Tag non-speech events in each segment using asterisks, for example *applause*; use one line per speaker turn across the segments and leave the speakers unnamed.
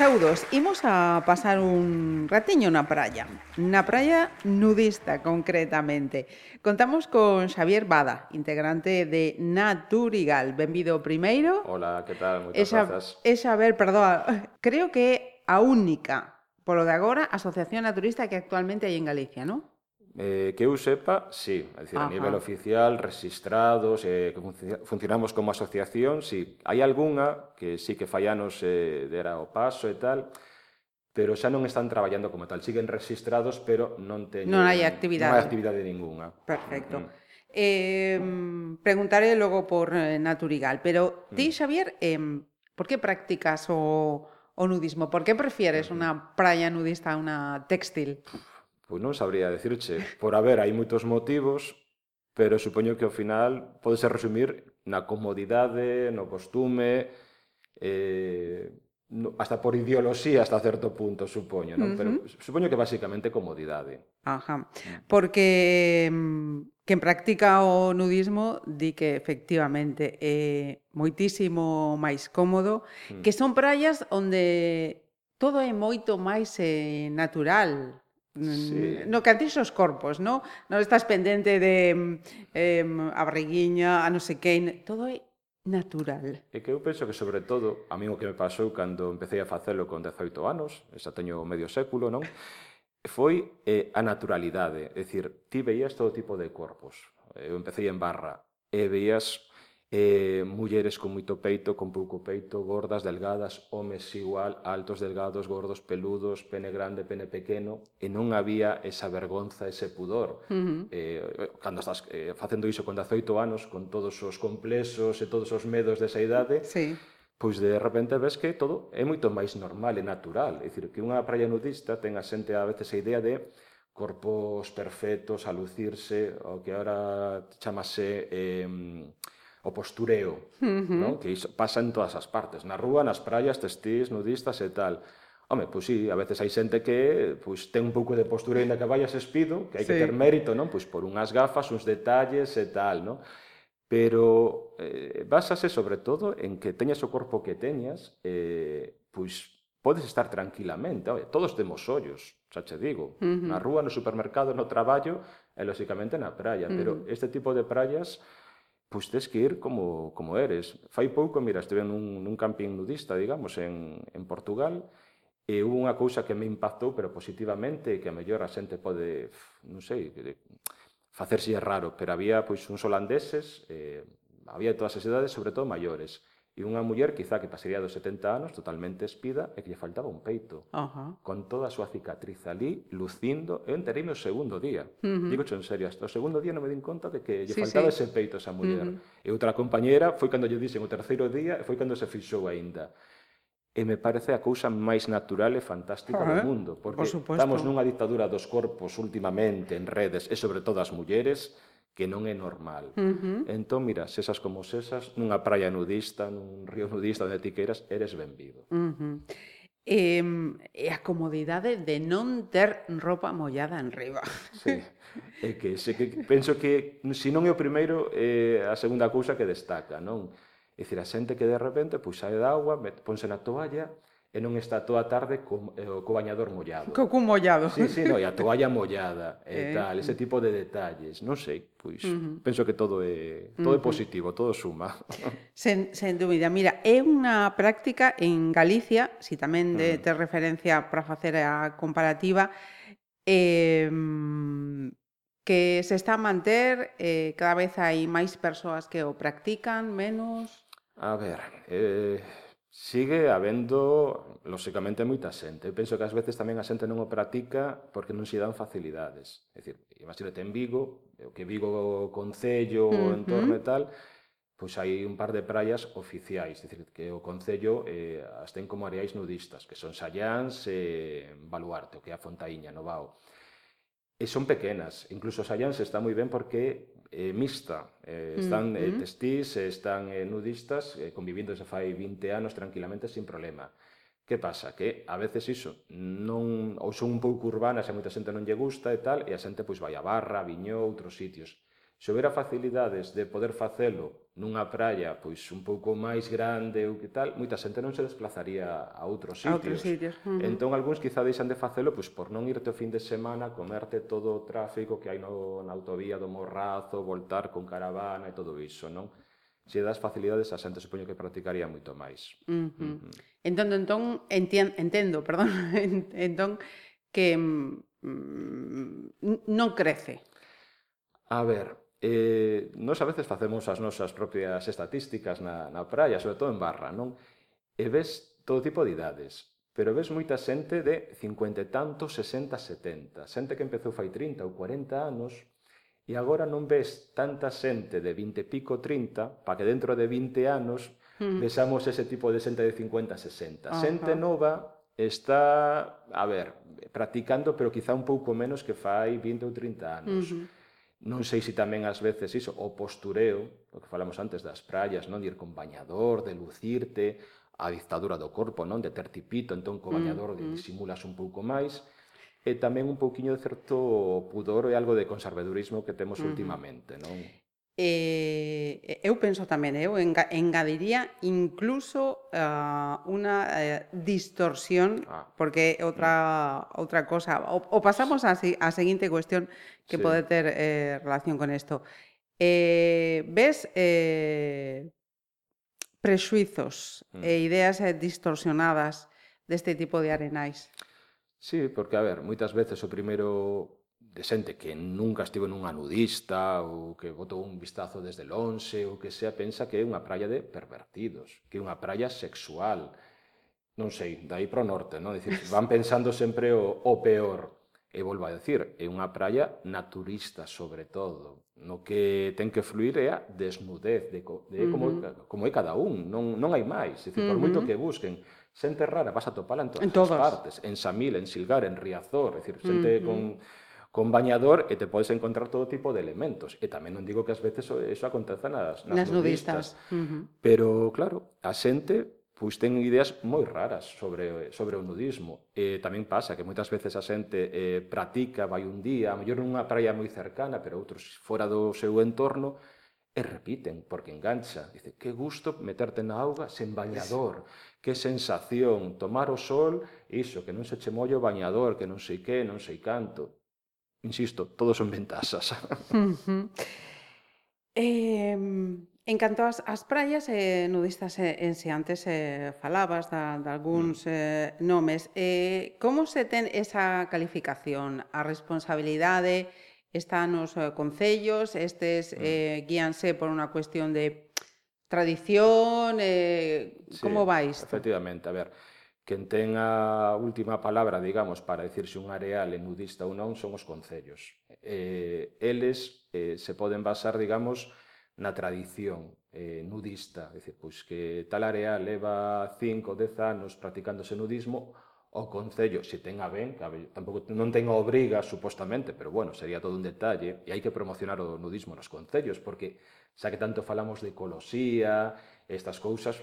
Saudos, imos a pasar un ratiño na praia. Na praia nudista, concretamente. Contamos con Xavier Bada, integrante de Naturigal. Benvido primeiro.
Hola, que tal? Moitas
Esa,
grazas.
Esa, ver, perdón, creo que é a única, polo de agora, asociación naturista que actualmente hai en Galicia, non?
Eh, que eu sepa, sí, é dicir,
Ajá.
a nivel oficial, registrados, eh, que func funcionamos como asociación, sí. Hai algunha que sí que fai anos eh, dera o paso e tal, pero xa non están traballando como tal, siguen registrados, pero non teñen
Non hai actividade.
Non hai actividade ningunha.
Perfecto.
Mm.
Eh, preguntaré logo por eh, Naturigal, pero
mm.
ti, Xavier, eh, por que practicas o, o nudismo? Por que prefieres unha praia nudista a unha textil?
Pois non sabría decirche. Por haber, hai moitos motivos, pero supoño que ao final podese resumir na comodidade, no costume, eh, no, hasta por ideoloxía hasta certo punto, supoño, non? Uh -huh. Pero supoño que basicamente comodidade.
Ajá. Mm. Porque mm, quen practica o nudismo di que efectivamente é moitísimo máis cómodo,
mm.
que son praias onde todo é moito máis eh, natural,
Sí.
No que antes os corpos, no? Non estás pendente de eh, a barriguinha, a non sei quen, todo é natural.
E que eu penso que sobre todo, a mí o que me pasou cando empecé a facelo con 18 anos, xa teño medio século, non? Foi eh, a naturalidade, é dicir, ti veías todo tipo de corpos. Eu empecé en barra e veías eh, mulleres con moito peito, con pouco peito, gordas, delgadas, homes igual, altos, delgados, gordos, peludos, pene grande, pene pequeno, e non había esa vergonza, ese pudor.
Uh -huh.
eh, cando estás eh, facendo iso con 18 anos, con todos os complexos e todos os medos desa idade,
sí.
pois de repente ves que todo é moito máis normal e natural. É dicir, que unha praia nudista ten a xente a veces a idea de corpos perfectos, a lucirse, o que ahora chamase... Eh, o postureo, uh -huh. non? Que iso pasa en todas as partes, na rúa, nas praias, testís, nudistas e tal. Home, pois sí, a veces hai xente que pois, ten un pouco de postura ainda que vayas espido, que hai
sí.
que ter mérito, non? Pois por unhas gafas, uns detalles e tal, non? Pero eh, basase sobre todo en que teñas o corpo que teñas, eh, pois podes estar tranquilamente. Oye, todos temos ollos, xa che digo. Uh -huh. Na rúa, no supermercado, no traballo e, lóxicamente, na praia. Uh -huh. Pero este tipo de praias pois tes que ir como, como eres. Fai pouco, mira, estive nun, nun camping nudista, digamos, en, en Portugal, e hubo unha cousa que me impactou, pero positivamente, que a mellor a xente pode, non sei, facerse raro, pero había pois uns holandeses, eh, había de todas as edades, sobre todo maiores, E unha muller, quizá, que pasaría dos 70 anos, totalmente espida, e que lle faltaba un peito.
Uh -huh.
Con toda a súa cicatriz ali, lucindo, eu entereime o segundo día. Uh -huh. Digo en serio, hasta o segundo día non me din conta de que lle
sí,
faltaba
sí.
ese peito a esa muller. Uh -huh. E outra compañera, foi cando lle dixen o terceiro día, e foi cando se fixou aínda. E me parece a cousa máis natural e fantástica
uh -huh.
do mundo, porque
Por
estamos nunha ditadura dos corpos últimamente en redes, e sobre todo as mulleres, que non é normal.
Uh -huh.
Entón, mira, sesas como sesas, nunha praia nudista, nun río nudista, onde ti queiras, eres benvido.
Uh -huh. E, e a comodidade de non ter roupa mollada en riba.
Sí. *laughs* É que, se que penso que se non é o primeiro, é eh, a segunda cousa que destaca, non? É dicir, a xente que de repente pois sae da agua, ponse na toalla, e non está toda a tarde co, eh, co bañador mollado.
Co cun mollado.
Sí, sí, no, e a toalla *laughs* mollada e eh, tal, ese tipo de detalles, non sei, pois uh -huh. penso que todo é todo uh -huh. é positivo, todo suma. *laughs*
sen, sen dúbida, mira, é unha práctica en Galicia, si tamén de, uh -huh. te referencia para facer a comparativa, eh, que se está a manter, eh, cada vez hai máis persoas que o practican, menos...
A ver, eh, Sigue habendo, lóxicamente, moita xente. Eu penso que ás veces tamén a xente non o practica porque non se dan facilidades. É dicir, imagínate en Vigo, o que Vigo Concello, uh -huh. o entorno e tal, pois hai un par de praias oficiais, dicir, que o Concello eh, as ten como areais nudistas, que son Sallans e eh, Baluarte, o que é a Fontaíña, no Bao. E son pequenas, incluso Sallans está moi ben porque é eh, mixta, eh, mm, están eh, mm -hmm. eh, testís, están eh, nudistas, eh, convivindo desde fai 20 anos tranquilamente sin problema. Que pasa? Que a veces iso non ou son un pouco urbanas e a moita xente non lle gusta e tal, e a xente pois vai a Barra, a Viñó, outros sitios. Se houbera facilidades de poder facelo nunha praia pois un pouco máis grande ou que tal, moita xente non se desplazaría a outros sitios. A outros
sitios. Uh -huh.
Entón, algúns quizá deixan de facelo pois, por non irte o fin de semana, comerte todo o tráfico que hai no, na autovía do Morrazo, voltar con caravana e todo iso, non? se das facilidades a xente supoño que practicaría moito máis.
Uh -huh. Uh -huh. Entón, entón entien, entendo, *laughs* perdón, entón que mm, mm, non crece.
A ver, eh, nós a veces facemos as nosas propias estatísticas na, na praia, sobre todo en barra, non? E ves todo tipo de idades, pero ves moita xente de 50 e tanto, 60, 70, xente que empezou fai 30 ou 40 anos, e agora non ves tanta xente de 20 e pico, 30, para que dentro de 20 anos mm. vesamos ese tipo de xente de 50, 60. Uh -huh. Xente nova está, a ver, practicando, pero quizá un pouco menos que fai 20 ou 30 anos. Uh -huh Non sei se tamén ás veces iso, o postureo, o que falamos antes das praias, non? De ir con bañador, de lucirte, a dictadura do corpo, non? De ter tipito, entón co bañador mm, mm. disimulas un pouco máis. E eh, tamén un pouquiño de certo pudor e algo de conservadurismo que temos mm. -hmm. últimamente, non?
eh, eu penso tamén, eu engadiría incluso ah, uh, unha eh, distorsión, ah. porque outra mm. outra cosa, o, o pasamos á a, a seguinte cuestión que sí. pode ter eh, relación con isto. Eh, ves eh, prexuizos mm. e ideas eh, distorsionadas deste tipo de arenais?
Sí, porque, a ver, moitas veces o primeiro de xente que nunca estivo nunha nudista ou que botou un vistazo desde lonxe ou que sea, pensa que é unha praia de pervertidos, que é unha praia sexual. Non sei, dai pro norte, non? Dicir, *laughs* van pensando sempre o, o peor. E volvo a decir, é unha praia naturista, sobre todo. No que ten que fluir é a desnudez, de, co, de como, uh -huh. como é cada un, non, non hai máis. Dicir, por uh -huh. moito que busquen, xente rara vas a topala en todas, en todas. as partes, en Samil, en Silgar, en Riazor, é dicir, xente uh -huh. con con bañador e te podes encontrar todo tipo de elementos. E tamén non digo que ás veces eso aconteza nas, nas, nas nudistas. nudistas. Uh -huh. Pero, claro, a xente pois ten ideas moi raras sobre, sobre o nudismo. E tamén pasa que moitas veces a xente eh, pratica, vai un día, a mellor nunha praia moi cercana, pero outros fora do seu entorno, e repiten, porque engancha. Dice, que gusto meterte na auga sen bañador, que sensación, tomar o sol, iso, que non se che mollo o bañador, que non sei que, non sei canto. Insisto, todos son ventaxas.
Uh -huh. eh, en canto ás, ás praias eh, nudistas eh, en se antes eh, falabas da, de algúns mm. eh, nomes, eh, como se ten esa calificación? A responsabilidade está nos eh, concellos, estes mm. eh, guíanse por unha cuestión de tradición, eh, sí, como vais? isto?
Efectivamente, a ver, Quen ten a última palabra, digamos, para decirse un areal é nudista ou non, son os concellos. Eh, eles eh, se poden basar, digamos, na tradición eh, nudista. É dicir, pois que tal areal leva 5 ou 10 anos practicándose nudismo, o Concello, se ten a ben, que tampouco non ten a obriga, supostamente, pero bueno, sería todo un detalle, e hai que promocionar o nudismo nos Concellos, porque xa que tanto falamos de ecoloxía, estas cousas,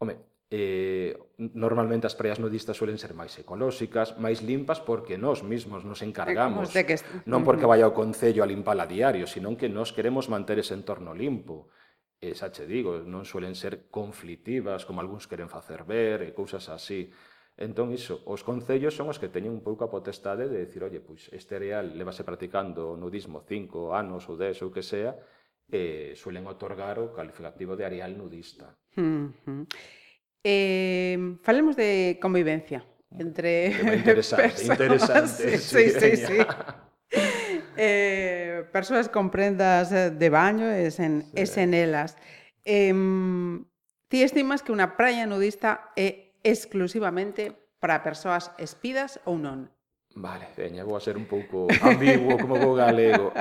home, eh, normalmente as praias nudistas suelen ser máis ecolóxicas, máis limpas porque nós mismos nos encargamos, de que... non porque vaya o Concello a limpala diario, senón que nós queremos manter ese entorno limpo. E xa che digo, non suelen ser conflitivas, como algúns queren facer ver, e cousas así. Entón, iso, os concellos son os que teñen un pouco a potestade de decir, oye, pois este areal levase practicando nudismo cinco anos ou dez ou que sea, e suelen otorgar o calificativo de areal nudista.
Mm -hmm. Eh, falemos de convivencia mm. entre *laughs*
interesante, persoas, interesante. Sí, sí, sí. sí. *laughs*
eh, persoas con prendas eh, de baño e, sen, sí. e senelas. Eh, ti estimas que unha praia nudista é exclusivamente para persoas espidas ou non?
Vale, veña, vou a ser un pouco ambiguo como vou galego.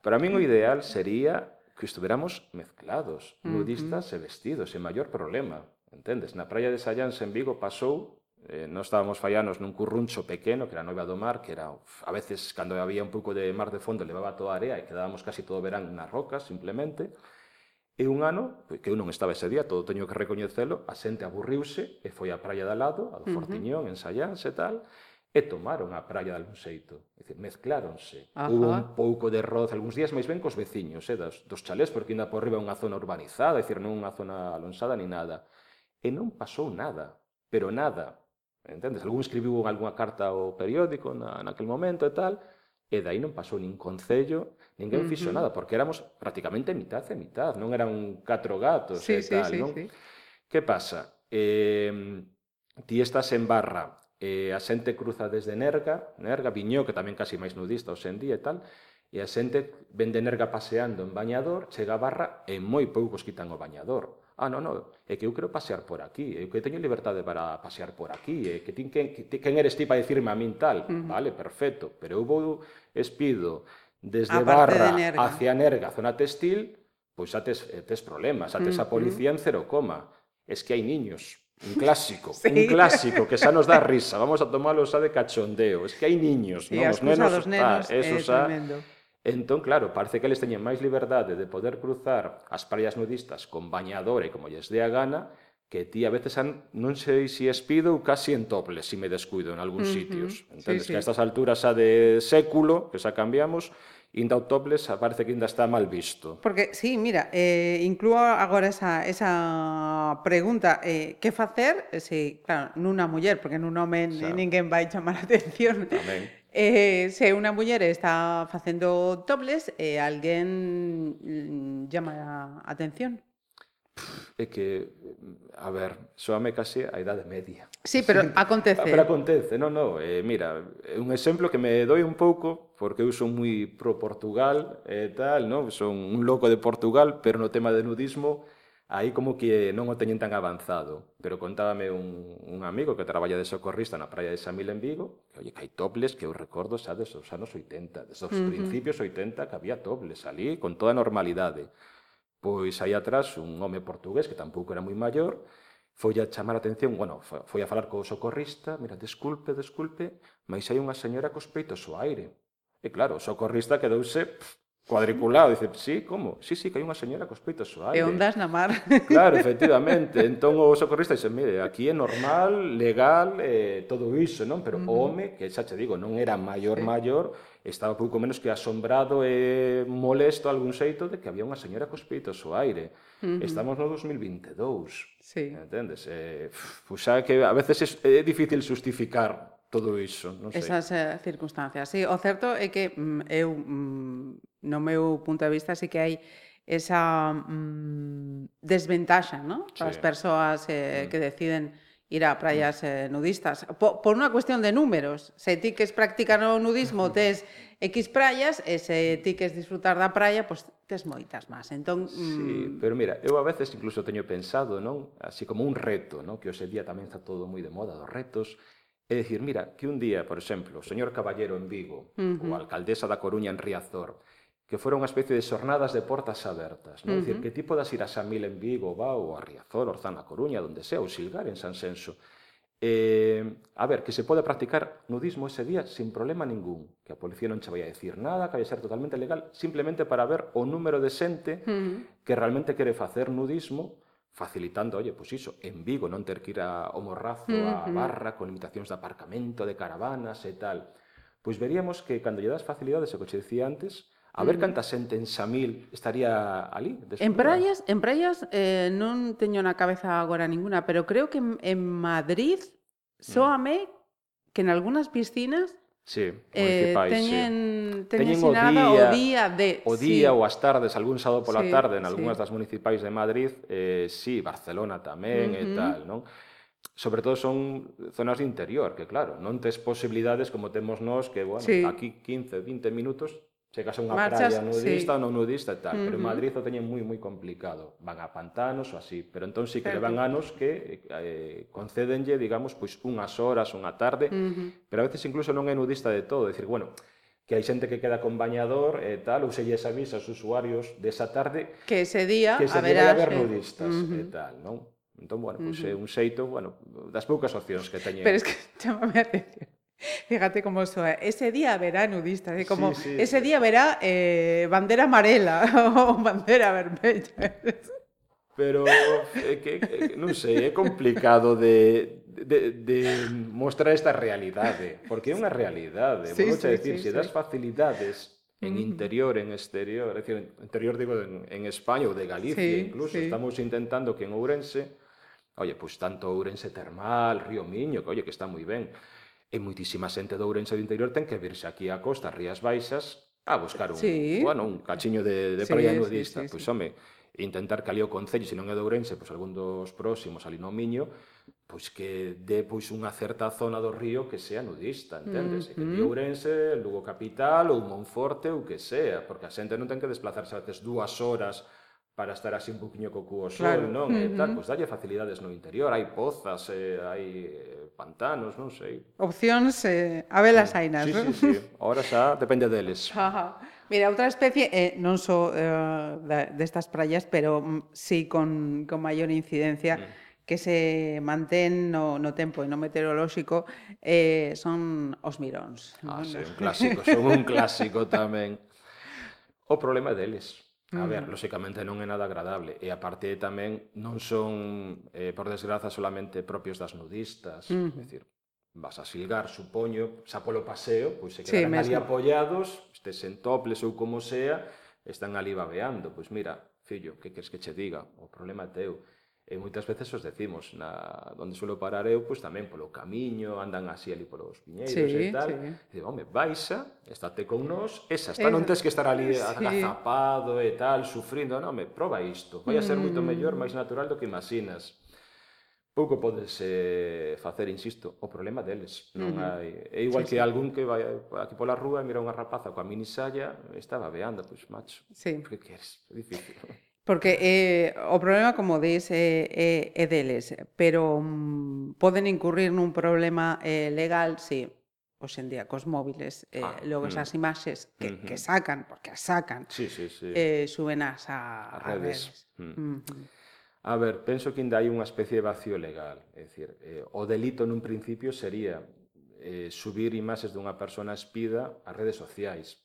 Para min o ideal sería que estuveramos mezclados, nudistas uh -huh. e vestidos, sen maior problema Entendes? Na praia de Sallans en Vigo pasou Eh, non estábamos fallanos nun curruncho pequeno que era noiva do mar, que era a veces cando había un pouco de mar de fondo levaba toda a area e quedábamos casi todo o verán nas rocas simplemente. E un ano, que eu non estaba ese día, todo teño que recoñecelo, a xente aburriuse e foi á praia de lado, a do Fortiñón, uh -huh. en Sallans e tal, e tomaron a praia de algún xeito. Dicir, mezcláronse. Ajá. Hubo un pouco de roz algúns días, máis ben cos veciños, eh, dos, dos chalés, porque ainda por riba é unha zona urbanizada, é dicir, non unha zona alonsada ni nada. E non pasou nada, pero nada. Entendes? Algún escribiu algunha carta ao periódico na, naquel momento e tal, e dai non pasou nin concello, ninguén uh -huh. fixo nada, porque éramos prácticamente mitad e mitad, non eran catro gatos
sí,
e
sí,
tal,
sí,
non?
Sí.
Que pasa? Eh, ti estás en Barra, eh, a xente cruza desde Nerga, Nerga, Viñó, que tamén casi máis nudista hoxe en día e tal, e a xente vende Nerga paseando en bañador, chega a Barra e moi poucos quitan o bañador. Ah, non, non, é que eu quero pasear por aquí, é que teño liberdade para pasear por aquí, é que tin quen, que, quen eres ti para decirme a min tal, uh -huh. vale, perfecto, pero eu vou espido desde a Barra de Nerga. hacia Nerga, zona textil, pois xa tes, eh, tes problemas, xa tes uh -huh. a policía en cero coma, es que hai niños, un *laughs* clásico, sí. un clásico que xa nos dá risa, vamos a tomalo xa de cachondeo, es que hai niños,
sí,
non
os nenos, nenos ah,
eso
eh, xa... Tremendo
Entón, claro, parece que eles teñen máis liberdade de poder cruzar as praias nudistas con bañador e como lles dé a gana, que ti a veces an, non sei se si espido ou casi en tople, se si me descuido en algúns uh -huh. sitios. Entendes sí, sí. que a estas alturas xa de século, que xa cambiamos, inda o topless parece que inda está mal visto.
Porque, sí, mira, eh, incluo agora esa, esa pregunta, eh, que facer, eh, se, claro, nunha muller, porque nun home ninguén vai chamar a atención.
Amén
Eh, se unha muller está facendo topless e eh, alguén mm, llama a atención.
É que, mm, a ver, soame case a idade media.
Sí, pero sí. *laughs* acontece.
Pero acontece, non, non. Eh, mira, é un exemplo que me doi un pouco, porque eu son moi pro Portugal e eh, tal, non? Son un loco de Portugal, pero no tema de nudismo aí como que non o teñen tan avanzado. Pero contábame un, un amigo que traballa de socorrista na praia de Samil en Vigo, que, oye, que hai toples que eu recordo xa dos anos 80, dos uh -huh. principios 80 que había toples ali con toda normalidade. Pois aí atrás un home portugués que tampouco era moi maior, foi a chamar a atención, bueno, foi a falar co socorrista, mira, desculpe, desculpe, mas hai unha señora cos peitos ao aire. E claro, o socorrista quedouse pff, cuadriculado. Dice, sí, como? Sí, sí, que hai unha señora cos peitos suaves.
E ondas na mar. *laughs*
Claro, efectivamente. entón o socorrista dice, mire, aquí é normal, legal, eh, todo iso, non? Pero o uh -huh. home, que xa te digo, non era maior, sí. maior, estaba pouco menos que asombrado e molesto algún xeito de que había unha señora cos peitos ao aire. Uh -huh. Estamos no 2022.
Sí.
Entendes? Eh, pues, xa que a veces é, é difícil justificar todo iso, non sei.
Esas eh, circunstancias. Sí, o certo é que mm, eu mm, no meu punto de vista sí que hai esa mm, desventaxa ¿no? para sí. as persoas eh, mm. que deciden ir a praias mm. eh, nudistas. Po, por unha cuestión de números, se ti queres practicar o nudismo tes X praias, e se ti queres disfrutar da praia, pois pues, tes moitas máis. Entón,
mm... sí, pero mira, eu a veces incluso teño pensado, non, así como un reto, non, que hoxe día tamén está todo moi de moda dos retos, É dicir, mira, que un día, por exemplo, o señor Caballero en Vigo, uh -huh. ou a alcaldesa da Coruña en Riazor, que fora unha especie de xornadas de portas abertas, non? Uh -huh. Dicir, que ti podas ir a San Mil en Vigo, va, ou a Riazor, Orzán, a Coruña, donde sea, ou Silgar, en San Senso. Eh, a ver, que se pode practicar nudismo ese día sin problema ningún, que a policía non che vai a decir nada, que vai ser totalmente legal, simplemente para ver o número de xente uh -huh. que realmente quere facer nudismo, facilitando, oye, pois iso, en Vigo non ter que ir a o Morrazo, uh -huh. a Barra, con limitacións de aparcamento, de caravanas e tal. Pois veríamos que cando lle das facilidades, o que che decía antes, A ver canta xente en Samil estaría ali.
En praias, en praias eh, non teño na cabeza agora ninguna, pero creo que en, en Madrid mm. soame mm. que en algunhas piscinas
sí, eh,
teñen, sí. teñen, teñen o día, o día de...
O día sí. ou as tardes, algún sábado pola sí, tarde, en algunhas sí. das municipais de Madrid, eh, sí, Barcelona tamén uh -huh. e tal, non? sobre todo son zonas de interior, que claro, non tes posibilidades como temos nós que, bueno, sí. aquí 15, 20 minutos chegas a unha Marchas, praia nudista sí. non nudista e tal, uh -huh. pero en Madrid o teñen moi moi complicado. Van a pantanos ou así, pero entón sí que certo. levan anos que eh, concédenlle, digamos, pois unhas horas, unha tarde, uh -huh. pero a veces incluso non é nudista de todo, é dicir, bueno, que hai xente que queda con bañador e tal, ou selles esa aviso aos usuarios desa tarde
que ese día
que
se haberá
haber nudistas uh -huh. e tal, non? Entón, bueno, pois pues, uh -huh. é un xeito, bueno, das poucas opcións que teñen.
Pero es que *laughs* chamame a atención *laughs* Fíjate cómo soa. Ese día verá nudista, é como
sí, sí.
ese día verá eh, bandera amarela *laughs* ou bandera vermella.
Pero é que, eh, que non sei, é complicado de de, de mostrar esta realidade, porque é unha realidade,
sí,
vou
sí,
decir,
sí,
se
sí.
das facilidades en interior, en exterior, é decir, interior digo en, en España ou de Galicia
sí,
incluso,
sí.
estamos intentando que en Ourense, oye, pois pues, tanto Ourense Termal, Río Miño, que oye, que está moi ben, E moitísima xente de Ourense do interior ten que virse aquí á costa, Rías Baixas, a buscar un,
sí.
bueno, un cachiño de, de
sí,
praia nudista.
Sí, sí,
pois,
sí.
home, intentar que ali o Concello, se non é de Ourense, pois algún dos próximos, ali no Miño, pois que dé pois unha certa zona do río que sea nudista, entendes? Mm, que di Ourense, Lugo Capital ou Monforte ou que sea, porque a xente non ten que desplazarse a veces dúas horas para estar así un poquinho co cuo sol,
claro.
non? Uh. E tal, pois dalle facilidades no interior, hai pozas, eh, hai eh, pantanos, non sei.
Opcións eh, a velas mm. ainas,
sí,
non?
Sí, sí, Ahora xa depende deles. *laughs*
Ajá. Mira, outra especie, eh, non só so, eh, destas praias, pero mm, sí con, con maior incidencia, mm. que se mantén no, no tempo e no meteorolóxico, eh, son os miróns.
Ah,
non?
sí, un *laughs* clásico, son un clásico tamén. O problema deles. A ver, mm. lóxicamente non é nada agradable e aparte tamén non son, eh, por desgraza, solamente propios das nudistas, uh -huh. é dicir, vas a silgar, supoño, xa polo paseo, pois se quedan sí,
ali
apoiados, estes en toples ou como sea, están ali babeando, pois mira, fillo, que queres que che diga? O problema é teu. E moitas veces os decimos, na, onde suelo parar eu, pois tamén polo camiño, andan así ali polos piñeiros
sí,
e tal.
Sí.
E home, baixa, estate con nós, esa está, non tens que estar ali
sí.
agazapado e tal, sufrindo, non, me proba isto, vai a ser
mm.
moito mellor, máis natural do que imaginas. Pouco podes eh, facer, insisto, o problema deles. Non mm. hai... É igual sí, que sí. algún que vai aquí pola rúa e mira unha rapaza coa minisalla, estaba veando, pois, macho,
sí.
que queres? É difícil. *laughs*
Porque eh, o problema, como dis, é, é, é deles, pero mm, poden incurrir nun problema eh, legal se si, día, cos móviles eh,
ah,
logo esas mm. imaxes que, uh
-huh.
que sacan, porque as sacan,
sí, sí, sí.
Eh, suben
as
a, a
redes.
A redes.
Mm.
Mm.
A ver, penso que ainda hai unha especie de vacío legal. É dicir, eh, o delito nun principio sería eh, subir imaxes dunha persona espida ás redes sociais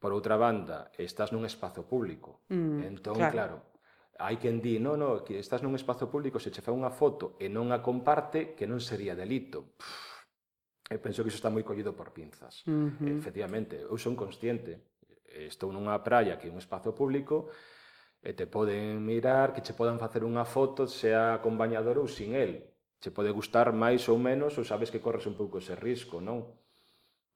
por outra banda, estás nun espazo público.
Mm,
entón,
claro,
claro hai quen di, no, no, que estás nun espazo público, se che fa unha foto e non a comparte, que non sería delito. Pff, eu penso que iso está moi collido por pinzas.
Uh.
Efectivamente, eu son consciente, estou nunha praia que é un espazo público, e te poden mirar, que che podan facer unha foto, sea con bañador ou sin el. Che pode gustar máis ou menos, ou sabes que corres un pouco ese risco, non?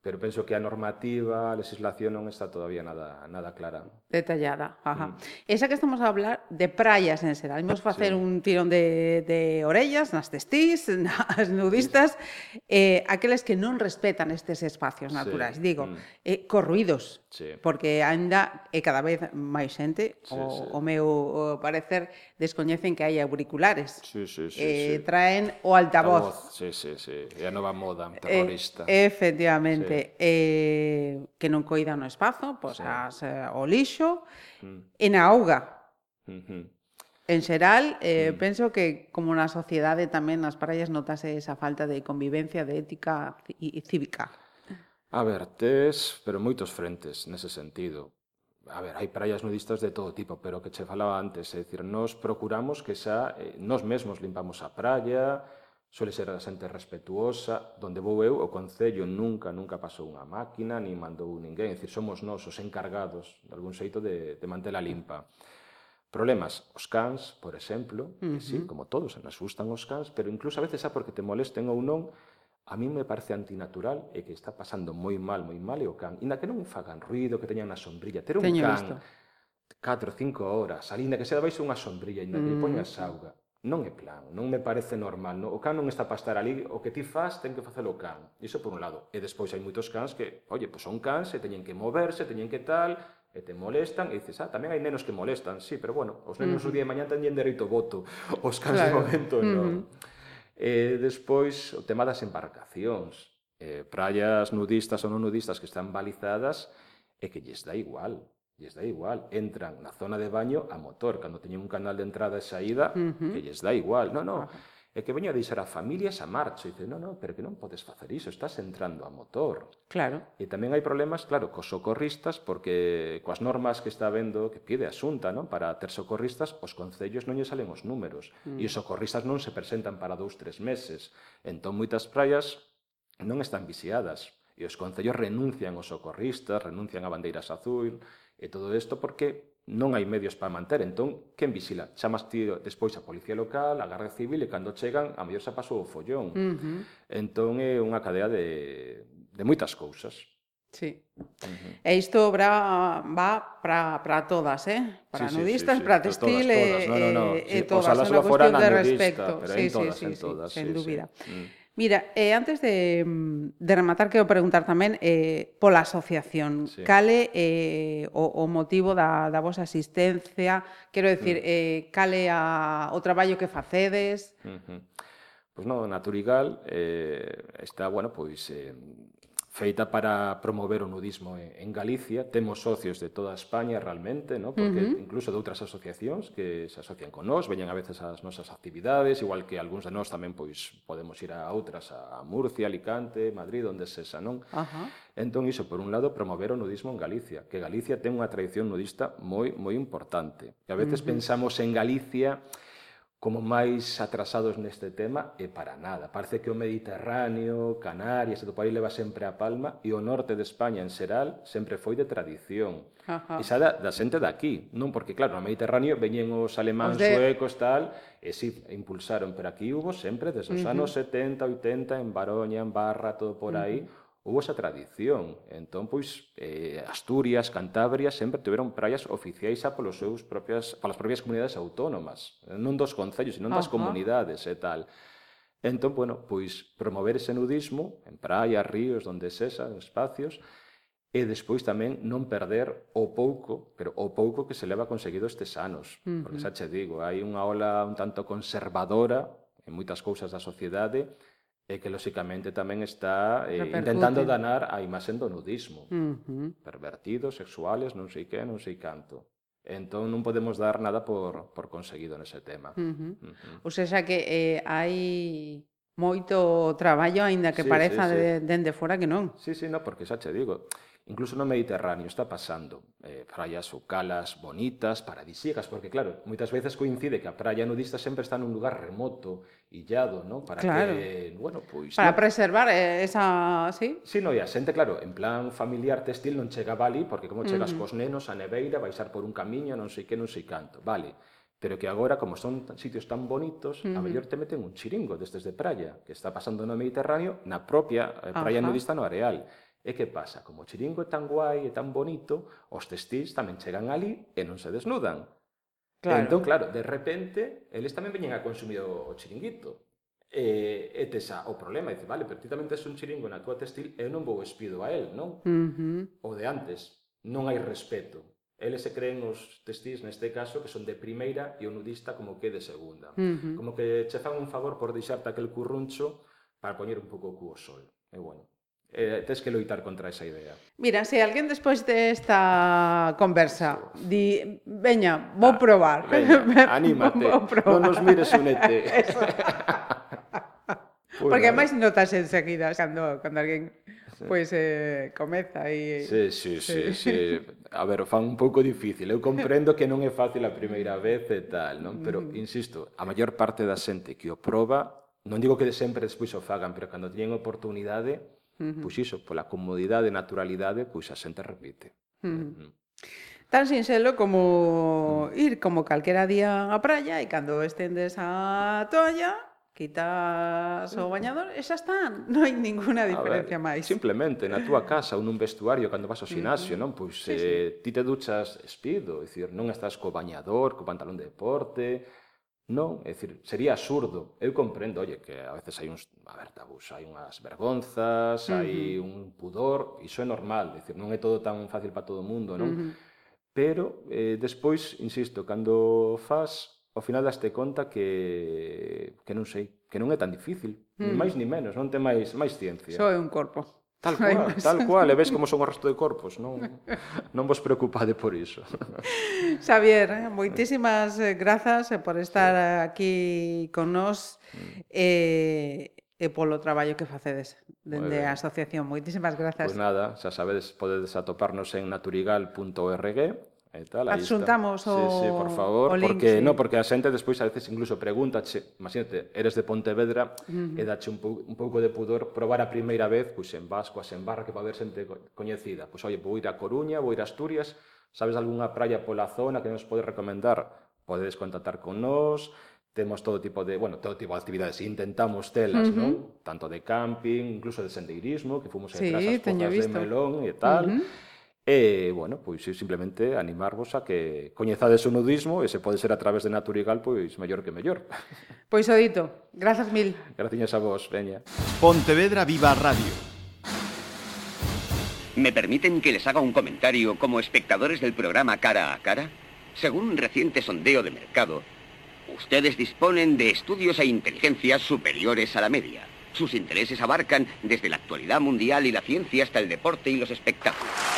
pero penso que a normativa, a legislación non está todavía nada nada clara.
Detallada, ajá. Mm. Esa que estamos a hablar de praias en xeral. Imos facer
sí.
un tirón de, de orellas nas testís, *laughs* nas nudistas, sí. eh, aqueles que non respetan estes espacios naturais, sí. digo,
mm.
eh, corruídos,
sí.
porque ainda é cada vez máis xente,
sí,
o,
sí.
o meu o parecer, descoñecen que hai auriculares.
Sí, sí, sí,
eh,
sí.
Traen o altavoz. altavoz.
Sí, sí, sí. É a nova moda
eh,
terrorista.
Eh, efectivamente. Sí. Vale. Eh, que non coidan o espazo, pois
sí.
as, eh, o lixo,
mm.
en a auga.
Mm -hmm.
En xeral, eh,
mm.
penso que como na sociedade tamén nas praias notase esa falta de convivencia, de ética e cívica.
A ver, tes, pero moitos frentes nese sentido. A ver, hai praias nudistas de todo tipo, pero que che falaba antes, é dicir, nos procuramos que xa eh, nos mesmos limpamos a praia, Suele ser a xente respetuosa, donde vou eu, o Concello nunca, nunca pasou unha máquina, ni mandou ninguén, dicir, somos nós os encargados, de algún xeito, de, de mantela limpa. Problemas, os cans, por exemplo, uh -huh. que sí, como todos, nos gustan os cans, pero incluso a veces, a porque te molesten ou non, a mí me parece antinatural e que está pasando moi mal, moi mal e o can, inda que non fagan ruido, que teñan na sombrilla, ter un
Teño
can
visto.
4 ou 5 horas, ali, inda que se debaixo unha sombrilla, inda
mm.
que lle poñas auga, non é plan, non me parece normal. No? O can non está para estar ali, o que ti faz ten que facelo o can. Iso por un lado. E despois hai moitos cans que, oye, pois son cans, e teñen que moverse, teñen que tal, e te molestan, e dices, ah, tamén hai nenos que molestan, sí, pero bueno, os nenos uh -huh. o día de mañá teñen dereito voto, *laughs* os cans
claro.
de momento non. Uh -huh. E despois, o tema das embarcacións, eh, praias nudistas ou non nudistas que están balizadas, e que lles dá igual lles dá igual, entran na zona de baño a motor, cando teñen un canal de entrada e saída, uh -huh. que lles dá igual, no, no, é que veño a deixar a familia esa marcha, e dice, no, no, pero que non podes facer iso, estás entrando a motor.
Claro.
E tamén hai problemas, claro, cos socorristas, porque coas normas que está vendo, que pide a xunta, non? Para ter socorristas, os concellos non lle salen os números, mm. e os socorristas non se presentan para dous, tres meses. Entón, moitas praias non están vixiadas, e os concellos renuncian aos socorristas, renuncian a bandeiras azul, E todo isto porque non hai medios para manter. Entón, quen visila? Chamas ti despois a Policía Local, a Guardia Civil, e cando chegan, a mellor xa pasou o follón. Uh -huh. Entón, é unha cadea de, de moitas cousas.
Sí. Uh -huh. E isto obra va para todas, eh? Para sí, nudistas, sí, sí, para textil e todas, todas. no, no, no. e, sí, e todas, é unha cuestión de respecto.
Pero Sí, en sí, todas, sí, en
sí, todas, sen sí, dúbida. Sí. Mm. Mira, eh, antes de, de, rematar, quero preguntar tamén eh, pola asociación. Sí. Cale eh, o, o motivo da, da vosa asistencia? Quero decir, mm. eh, cale a, o traballo que facedes?
Uh -huh. Pois pues non, Naturigal eh, está, bueno, pois... Eh, feita para promover o nudismo en Galicia. Temos socios de toda España realmente, ¿no? porque uh -huh. incluso de outras asociacións que se asocian con nós, veñen a veces as nosas actividades, igual que algúns de nós tamén pois podemos ir a outras, a Murcia, Alicante, Madrid, onde sexa, non? Uh -huh. Entón, iso, por un lado, promover o nudismo en Galicia, que Galicia ten unha tradición nudista moi moi importante. Que a veces uh -huh. pensamos en Galicia como máis atrasados neste tema e para nada. Parece que o Mediterráneo, Canarias, e do país leva sempre a palma e o norte de España en xeral sempre foi de tradición. Ajá. E xa da, da xente daqui, non? Porque claro, no Mediterráneo veñen os alemáns, de... suecos, tal, e si impulsaron, pero aquí hubo sempre desde os uh -huh. anos 70, 80 en Baroña, en Barra, todo por aí, uh -huh houve esa tradición. Entón, pois, eh, Asturias, Cantabria sempre tiveron praias oficiais xa polos seus propias, polas propias comunidades autónomas, non dos concellos, senón das uh -huh. comunidades e tal. Entón, bueno, pois promover ese nudismo en praias, ríos, donde sexa, espacios, e despois tamén non perder o pouco, pero o pouco que se leva conseguido estes anos. Uh -huh. Porque xa che digo, hai unha ola un tanto conservadora en moitas cousas da sociedade, e que lóxicamente tamén está eh, intentando danar a imaxen do nudismo. Uh -huh. Pervertidos, sexuales, non sei que, non sei canto. Entón non podemos dar nada por, por conseguido nese tema. Uh
-huh. Uh -huh. Ou seja que eh, hai moito traballo, aínda que sí, pareza sí, sí. dende de, de fora que non.
Sí, sí, no, porque xa che digo, Incluso no Mediterráneo está pasando. Eh, praias ou calas bonitas, paradisíacas, porque claro, moitas veces coincide que a praia nudista sempre está nun lugar remoto, illado, ¿no?
Para claro.
que, bueno, pois...
Pues, Para no... preservar eh, esa... Sí?
Sí, no, e a xente, claro, en plan familiar textil non chega a Bali, porque como chegas uh -huh. cos nenos a neveira, baixar por un camiño, non sei que, non sei canto. Vale, pero que agora, como son sitios tan bonitos, uh -huh. a mellor te meten un chiringo destes de praia, que está pasando no Mediterráneo, na propia eh, praia Ajá. nudista no areal. E que pasa? Como o chiringo é tan guai e tan bonito, os testís tamén chegan ali e non se desnudan. Claro. Entón, claro, de repente, eles tamén veñen a consumir o chiringuito. E, e tes a, o problema, dice, vale, pero ti tamén tes un chiringo na túa textil e eu non vou espido a el, non? Uh -huh. O de antes, non hai respeto. Eles se creen os textís, neste caso, que son de primeira e o nudista como que de segunda. Uh -huh. Como que che fan un favor por deixarte aquel curruncho para poñer un pouco o cu ao sol. E bueno, eh, tes que loitar contra esa idea.
Mira, se alguén despois desta de conversa di, veña, vou ah, probar.
Veña, *laughs* anímate, vou probar. non nos mires unete. *laughs* Pois
Porque máis notas enseguida cando, cando alguén pois eh, comeza
e... Sí, sí, sí, sí. A ver, o fan un pouco difícil. Eu comprendo que non é fácil a primeira vez e tal, non? Pero, mm. insisto, a maior parte da xente que o proba, non digo que de sempre despois o fagan, pero cando teñen oportunidade, Uh -huh. Pois iso, pola comodidade e naturalidade, pois a xente repite. Uh -huh. Uh -huh.
Tan sinxelo como mm. ir como calquera día á praia e cando estendes a toalla, quitas o bañador e xa están. *laughs* Non hai ninguna diferencia
ver,
máis.
Simplemente na túa casa ou nun vestuario cando vas ao xinasio, non? Pois sí, eh, sí. ti te duchas espido, é dicir, non estás co bañador, co pantalón de deporte, Non, é dicir, sería absurdo. Eu comprendo, oye, que a veces hai uns, a ver, tabús, hai unhas vergonzas, uh -huh. hai un pudor, iso é normal, é dicir, non é todo tan fácil para todo o mundo, non? Uh -huh. Pero eh, despois, insisto, cando faz, ao final daste conta que que non sei, que non é tan difícil, uh -huh. ni mm. máis ni menos, non te máis máis ciencia.
Só é un corpo.
Tal *laughs* cual, tal cual, e ves como son o resto de corpos, non non vos preocupade por iso. *laughs*
Xavier, eh, moitísimas eh, grazas eh, por estar sí. aquí con nós e, e polo traballo que facedes dende a asociación. Moitísimas grazas.
Pois pues nada, xa sabedes, podedes atoparnos en naturigal.org e tal,
aí Adxuntamos está. o
sí, sí, por favor,
o link,
porque
sí.
no, porque a xente despois a veces incluso pregúntache, imagínate, eres de Pontevedra uh -huh. e dache un, pou, un pouco de pudor probar a primeira vez, pois en Vasco, en Barra, que va haber xente coñecida. Pois oye, vou ir a Coruña, vou ir a Asturias, sabes algunha praia pola zona que nos podes recomendar? Podedes contactar con nós, temos todo tipo de, bueno, todo tipo de actividades, intentamos telas, uh -huh. non? Tanto de camping, incluso de sendeirismo, que fomos
sí,
detrás as pozas de melón e tal. Uh -huh E, bueno, pois simplemente animarvos a que coñezades o nudismo e se pode ser a través de Naturigal, pois mellor que mellor. *laughs*
Pois o dito. Grazas mil.
Graciñas a vos, veña.
Pontevedra Viva Radio.
¿Me permiten que les haga un comentario como espectadores del programa Cara a Cara? Según un reciente sondeo de mercado, ustedes disponen de estudios e inteligencias superiores a la media. Sus intereses abarcan desde la actualidad mundial y la ciencia hasta el deporte y los espectáculos.